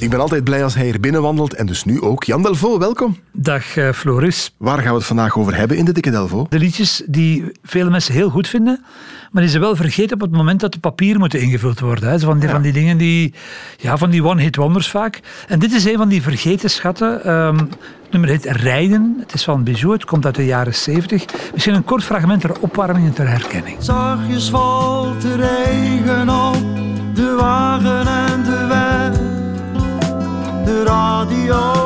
Ik ben altijd blij als hij hier binnenwandelt en dus nu ook. Jan Delvaux, welkom. Dag uh, Floris. Waar gaan we het vandaag over hebben in de Dikke Delvaux? De liedjes die vele mensen heel goed vinden, maar die ze wel vergeten op het moment dat de papieren moeten ingevuld worden. Hè. Van, die, van die dingen die, ja, van die one-hit wonders vaak. En dit is een van die vergeten schatten. Um, het nummer heet Rijden. Het is van Bijou, het komt uit de jaren 70. Misschien een kort fragment ter opwarming en ter herkenning. Zachtjes valt de regen op de wagen radio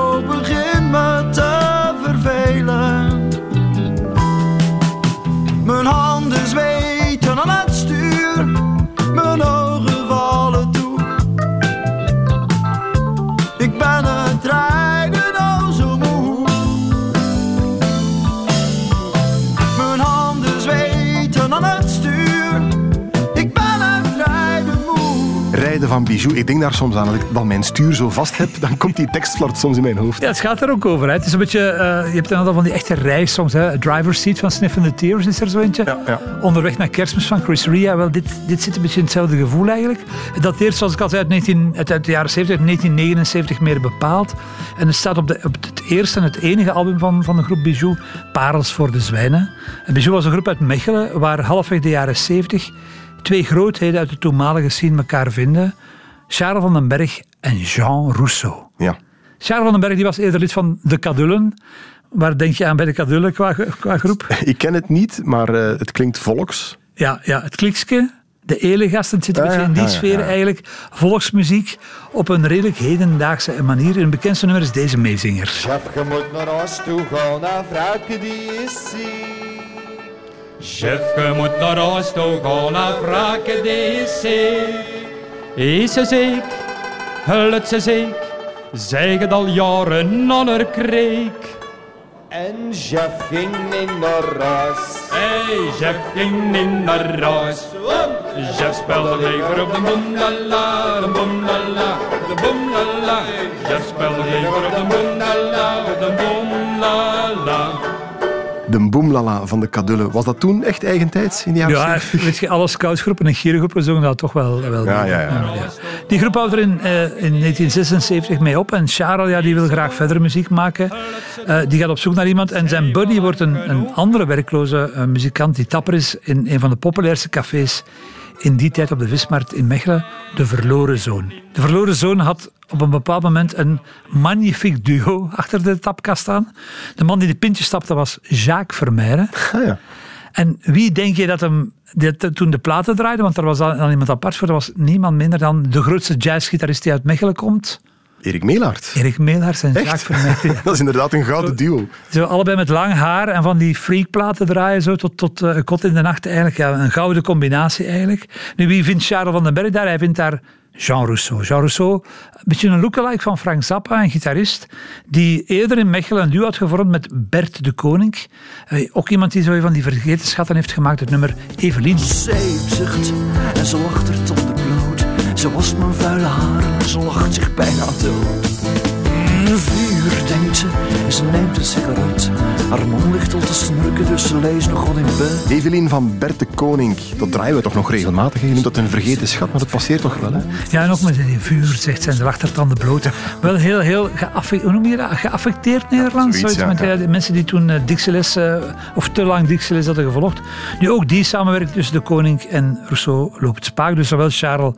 van Bijou. Ik denk daar soms aan dat ik dan mijn stuur zo vast heb, dan komt die tekstflart soms in mijn hoofd. Ja, het gaat er ook over. Hè. Het is een beetje, uh, je hebt een aantal van die echte reissongs. Hè. Driver's Seat van Sniffin' the Tears is er zo eentje. Ja, ja. Onderweg naar Kerstmis van Chris Ria. Wel, dit, dit zit een beetje in hetzelfde gevoel eigenlijk. Het dateert, zoals ik al zei, uit, 19, uit de jaren 70, uit 1979 meer bepaald. En het staat op, de, op het eerste en het enige album van, van de groep Bijou, Parels voor de Zwijnen. En Bijou was een groep uit Mechelen, waar halfweg de jaren 70 twee grootheden uit de toenmalige scene elkaar vinden. Charles van den Berg en Jean Rousseau. Ja. Charles van den Berg die was eerder lid van de Kadullen. Waar denk je aan bij de Kadullen qua, qua groep? Ik ken het niet, maar uh, het klinkt volks. Ja, ja het klikske. De elegasten het zit een Ah, beetje in die ah, sfeer ja. eigenlijk. Volksmuziek op een redelijk hedendaagse manier. Een bekendste nummer is deze meezinger. Chef, je moet naar huis toe gaan vragen die is hier. Chef, je moet naar huis toe gaan en vragen deze. Is ze ziek? Huilt ze ziek? Zij het al jaren kreek. En chef ging in naar huis. Hey, chef ging in naar huis. Chef speelde lever op de boemlala, de boemlala, de boemlala. Chef speelde lever op de boemlala, de boemlala. De boemlala van de Kadullen. Was dat toen echt eigentijds in de jaren Ja, 70? weet je, alle scoutsgroepen en gierengroepen zongen dat toch wel. wel Ja, ja, ja. Die groep houdt er in, eh, in 1976 mee op. En Charles ja, die wil graag verder muziek maken. Eh, die gaat op zoek naar iemand. En zijn buddy wordt een, een andere werkloze eh, muzikant die tapper is in een van de populairste cafés in die tijd op de Vismarkt in Mechelen, De Verloren Zoon. De Verloren Zoon had op een bepaald moment een magnifiek duo achter de tapkast staan. De man die de pintjes stapte was Jacques Vermeijren. Ah, ja. En wie denk je dat hem dat toen de platen draaide? Want er was dan iemand apart voor. Er was niemand minder dan de grootste jazzgitarist die uit Mechelen komt. Erik Meelaert. Erik Meelaars en Jacques Vermeijren. Dat is inderdaad een gouden duo. Zo allebei met lang haar en van die freakplaten draaien zo tot, tot eh, kot in de nacht eigenlijk. Ja, een gouden combinatie eigenlijk. Nu, wie vindt Charles van den Berg daar? Hij vindt daar Jean Rousseau. Jean Rousseau, een beetje een lookalike van Frank Zappa, een gitarist, die eerder in Mechelen een duo had gevormd met Bert de Koning. Eh, ook iemand die zo van die vergeten schatten heeft gemaakt, het nummer Evelien. zeepzucht en ze lacht er bloot. Ze wast mijn vuile haren en ze lacht zich bijna dood. Mm, vuur, denkt ze, ze neemt een sigaret. Haar man ligt al te snurken, dus ze leest nog wat in bed. Evelien van Bert de Koning. Dat draaien we toch nog regelmatig. Je noemt dat een vergeten schat, maar dat passeert toch wel, hè? Ja, en ook met die vuur, zegt zijn de achtertanden bloot. Wel heel, heel geaffe- hoe noem je dat? geaffecteerd Nederlands. Zoiets, Zoiets ja, met ja. eh, de mensen die toen uh, Dixieles, eh, of te lang Dixieles hadden gevolgd. Nu ook die samenwerking tussen de koning en Rousseau loopt spaak. Dus zowel Charles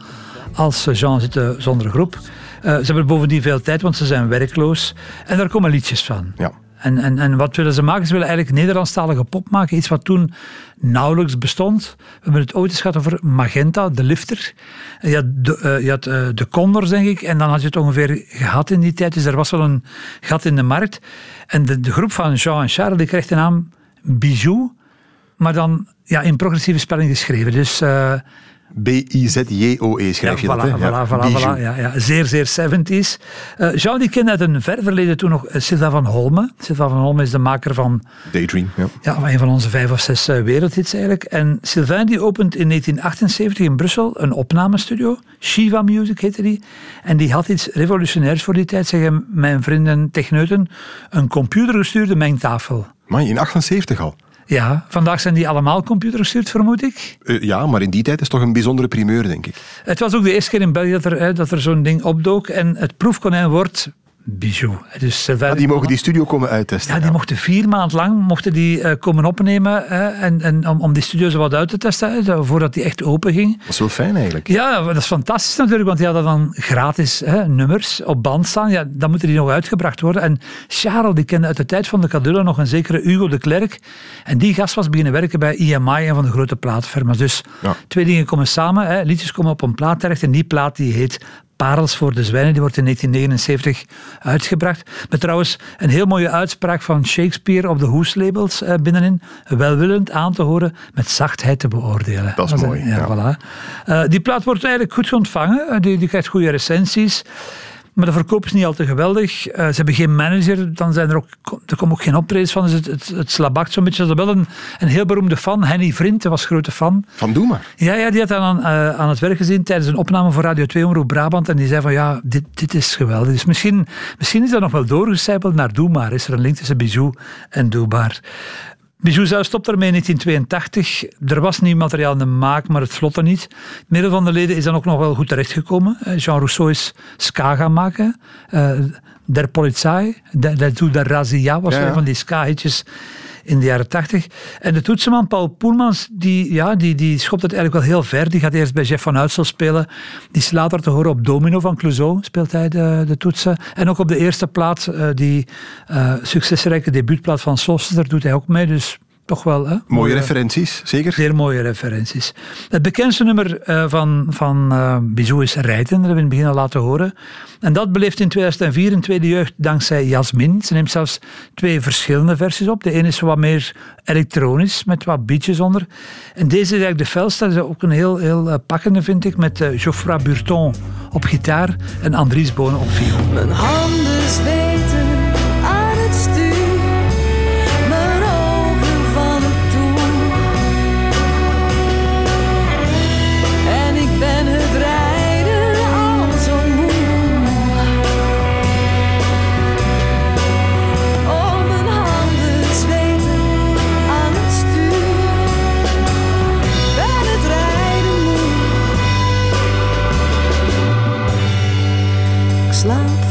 als eh, Jean zitten zonder groep. Eh, ze hebben bovendien veel tijd, want ze zijn werkloos. En daar komen liedjes van. Ja. En, en, en wat willen ze maken? Ze willen eigenlijk Nederlandstalige pop maken. Iets wat toen nauwelijks bestond. We hebben het ooit eens gehad over Magenta, de lifter. En Je had, de, eh, je had eh, de Condors, denk ik. En dan had je het ongeveer gehad in die tijd. Dus er was wel een gat in de markt. En de, de groep van Jean en Charles die kreeg de naam Bijou. Maar dan ja, in progressieve spelling geschreven. Dus eh, B-I-Z-J-O-E schrijf je ja, dat, voilà, hè? Voilà, voilà, ja, ja. Zeer, zeer 70s. Eh Jean die kende uit een ver verleden toen nog eh, Sylvain van Holme. Sylvain van Holme is de maker van Daydream, ja. ja, van een van onze vijf of zes eh, wereldhits eigenlijk. En Sylvain die opent in 1978 in Brussel een opnamestudio. Shiva Music heette die. En die had iets revolutionairs voor die tijd, zeggen mijn vrienden techneuten. Een computergestuurde mengtafel. Maar in 78 al. Ja, vandaag zijn die allemaal computergestuurd, vermoed ik. Eh, ja, maar in die tijd is toch een bijzondere primeur, denk ik. Het was ook de eerste keer in België dat er, hè, dat er zo'n ding opdook. En het proefkonijn wordt Bijou. Dus Sylvain Ah, die mogen die studio komen uittesten. Ja, die mochten vier maanden lang mochten die, eh, komen opnemen en, en om, om die studio zo wat uit te testen, voordat die echt open ging. Dat is wel fijn eigenlijk. Ja, dat is fantastisch natuurlijk, want die hadden dan gratis nummers op band staan. Ja, dan moeten die nog uitgebracht worden. En Charles, die kende uit de tijd van de Cadullo nog een zekere Hugo de Klerk. En die gast was beginnen werken bij IMI, een van de grote plaatfirma's. Dus Ja. twee dingen komen samen. Hè. Liedjes komen op een plaat terecht en die plaat die heet Parels voor de Zwijnen. Die wordt in 1979 uitgebracht. Met trouwens een heel mooie uitspraak van Shakespeare op de hoeslabels eh, binnenin. Welwillend aan te horen, met zachtheid te beoordelen. Dat is mooi, Ja, ja. voilà. Eh, die plaat wordt eigenlijk goed ontvangen. Eh, die, die krijgt goede recensies. Maar de verkoop is niet al te geweldig. Eh, ze hebben geen manager. Dan zijn er ook, er komen ook geen optredens van. Dus het, het, het slabakt zo'n beetje. Ze hadden wel een, een heel beroemde fan. Henny Vriend was grote fan. Van doe maar. Ja, ja die had dan aan, eh, aan het werk gezien tijdens een opname voor Radio 2 Omroep Brabant. En die zei van ja, dit, dit is geweldig. Dus misschien, misschien is dat nog wel doorgecijpeld naar Doe Maar. Is er een link tussen Bijou en Doe Maar. Bijou zelf stopt ermee in 1982. Er was nieuw materiaal in de maak, maar het vlotte niet. Het middel van de leden is dan ook nog wel goed terechtgekomen. Eh, Jean Rousseau is ska gaan maken. Eh, der Polizei, Der, der der Razia was Ja, ja. een van die ska-hitjes in de jaren 80. En de toetsenman Paul Poelmans, die, ja, die, die schopt het eigenlijk wel heel ver. Die gaat eerst bij Jeff van Uitsel spelen. Die is later te horen op Domino van Clouseau, speelt hij de, de toetsen. En ook op de eerste plaat, eh, die eh, succesrijke debuutplaat van Soster, doet hij ook mee. Dus toch wel... Hè, Mooie referenties, zeker? Zeer mooie referenties. Het bekendste nummer eh, van, van eh, Bijou is Rijten. Dat hebben we in het begin al laten horen. En dat beleeft in 2004 een tweede jeugd dankzij Jasmin. Ze neemt zelfs twee verschillende versies op. De ene is wat meer elektronisch, met wat beatjes onder. En deze is eigenlijk de felste. Dat is ook een heel, heel eh, pakkende, vind ik. Met eh, Geoffroy Burton op gitaar en Andries Bonen op viool. Mijn handen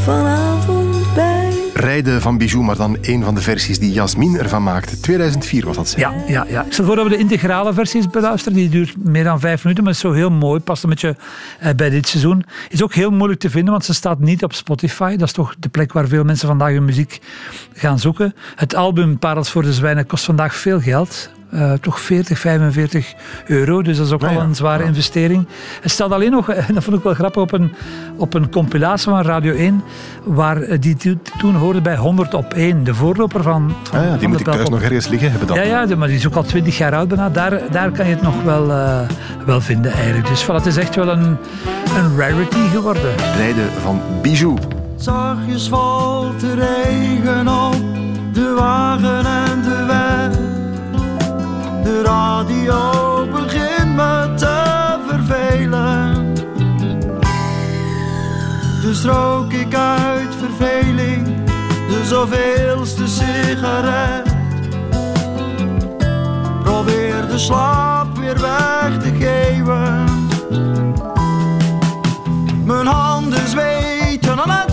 vanavond bij. Rijden van Bijou, maar dan een van de versies die Jasmin ervan maakte. 2004 was dat ze. Ja, ja, ja. Ik stel voor dat we de integrale versie eens beluisteren. Die duurt meer dan vijf minuten, maar is zo heel mooi. Past een beetje eh, bij dit seizoen. Is ook heel moeilijk te vinden, want ze staat niet op Spotify. Dat is toch de plek waar veel mensen vandaag hun muziek gaan zoeken. Het album Parels voor de Zwijnen kost vandaag veel geld. Eh, toch 40, 45 euro. Dus dat is ook Nou wel ja, een zware ja. investering. Het staat alleen nog, en dat vond ik wel grappig, op een, op een compilatie van Radio 1, waar eh, die to- toen hoorde bij 100 op 1, de voorloper van, van, Ah ja, van die de moet ik thuis nog ergens liggen hebben. Dan. Ja, ja, maar die is ook al twintig jaar oud bijna. Daar, daar kan je het nog wel, eh, wel vinden eigenlijk. Dus voilà, het is echt wel een, een rarity geworden. Rijden van Bijou. Zachtjes valt de regen op de wagen en radio begint me te vervelen. Dus rook ik uit verveling de zoveelste sigaret. Probeer de slaap weer weg te geven. Mijn handen zweten aan het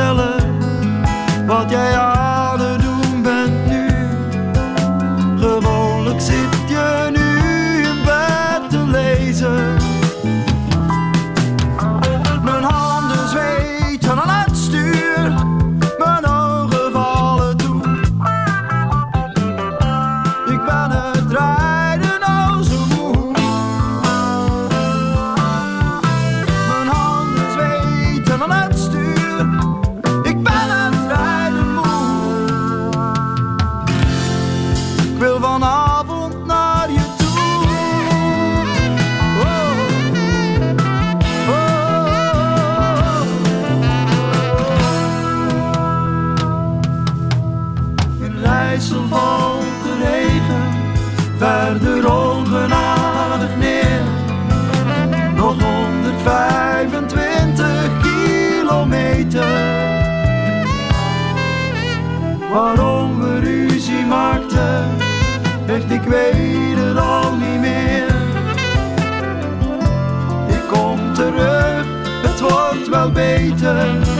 vertellen wat jij aan. waarom we ruzie maakten. Echt, ik weet het al niet meer. Ik kom terug, het wordt wel beter.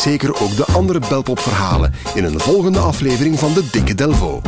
zeker ook de andere belpopverhalen in een volgende aflevering van De Dikke Delvo.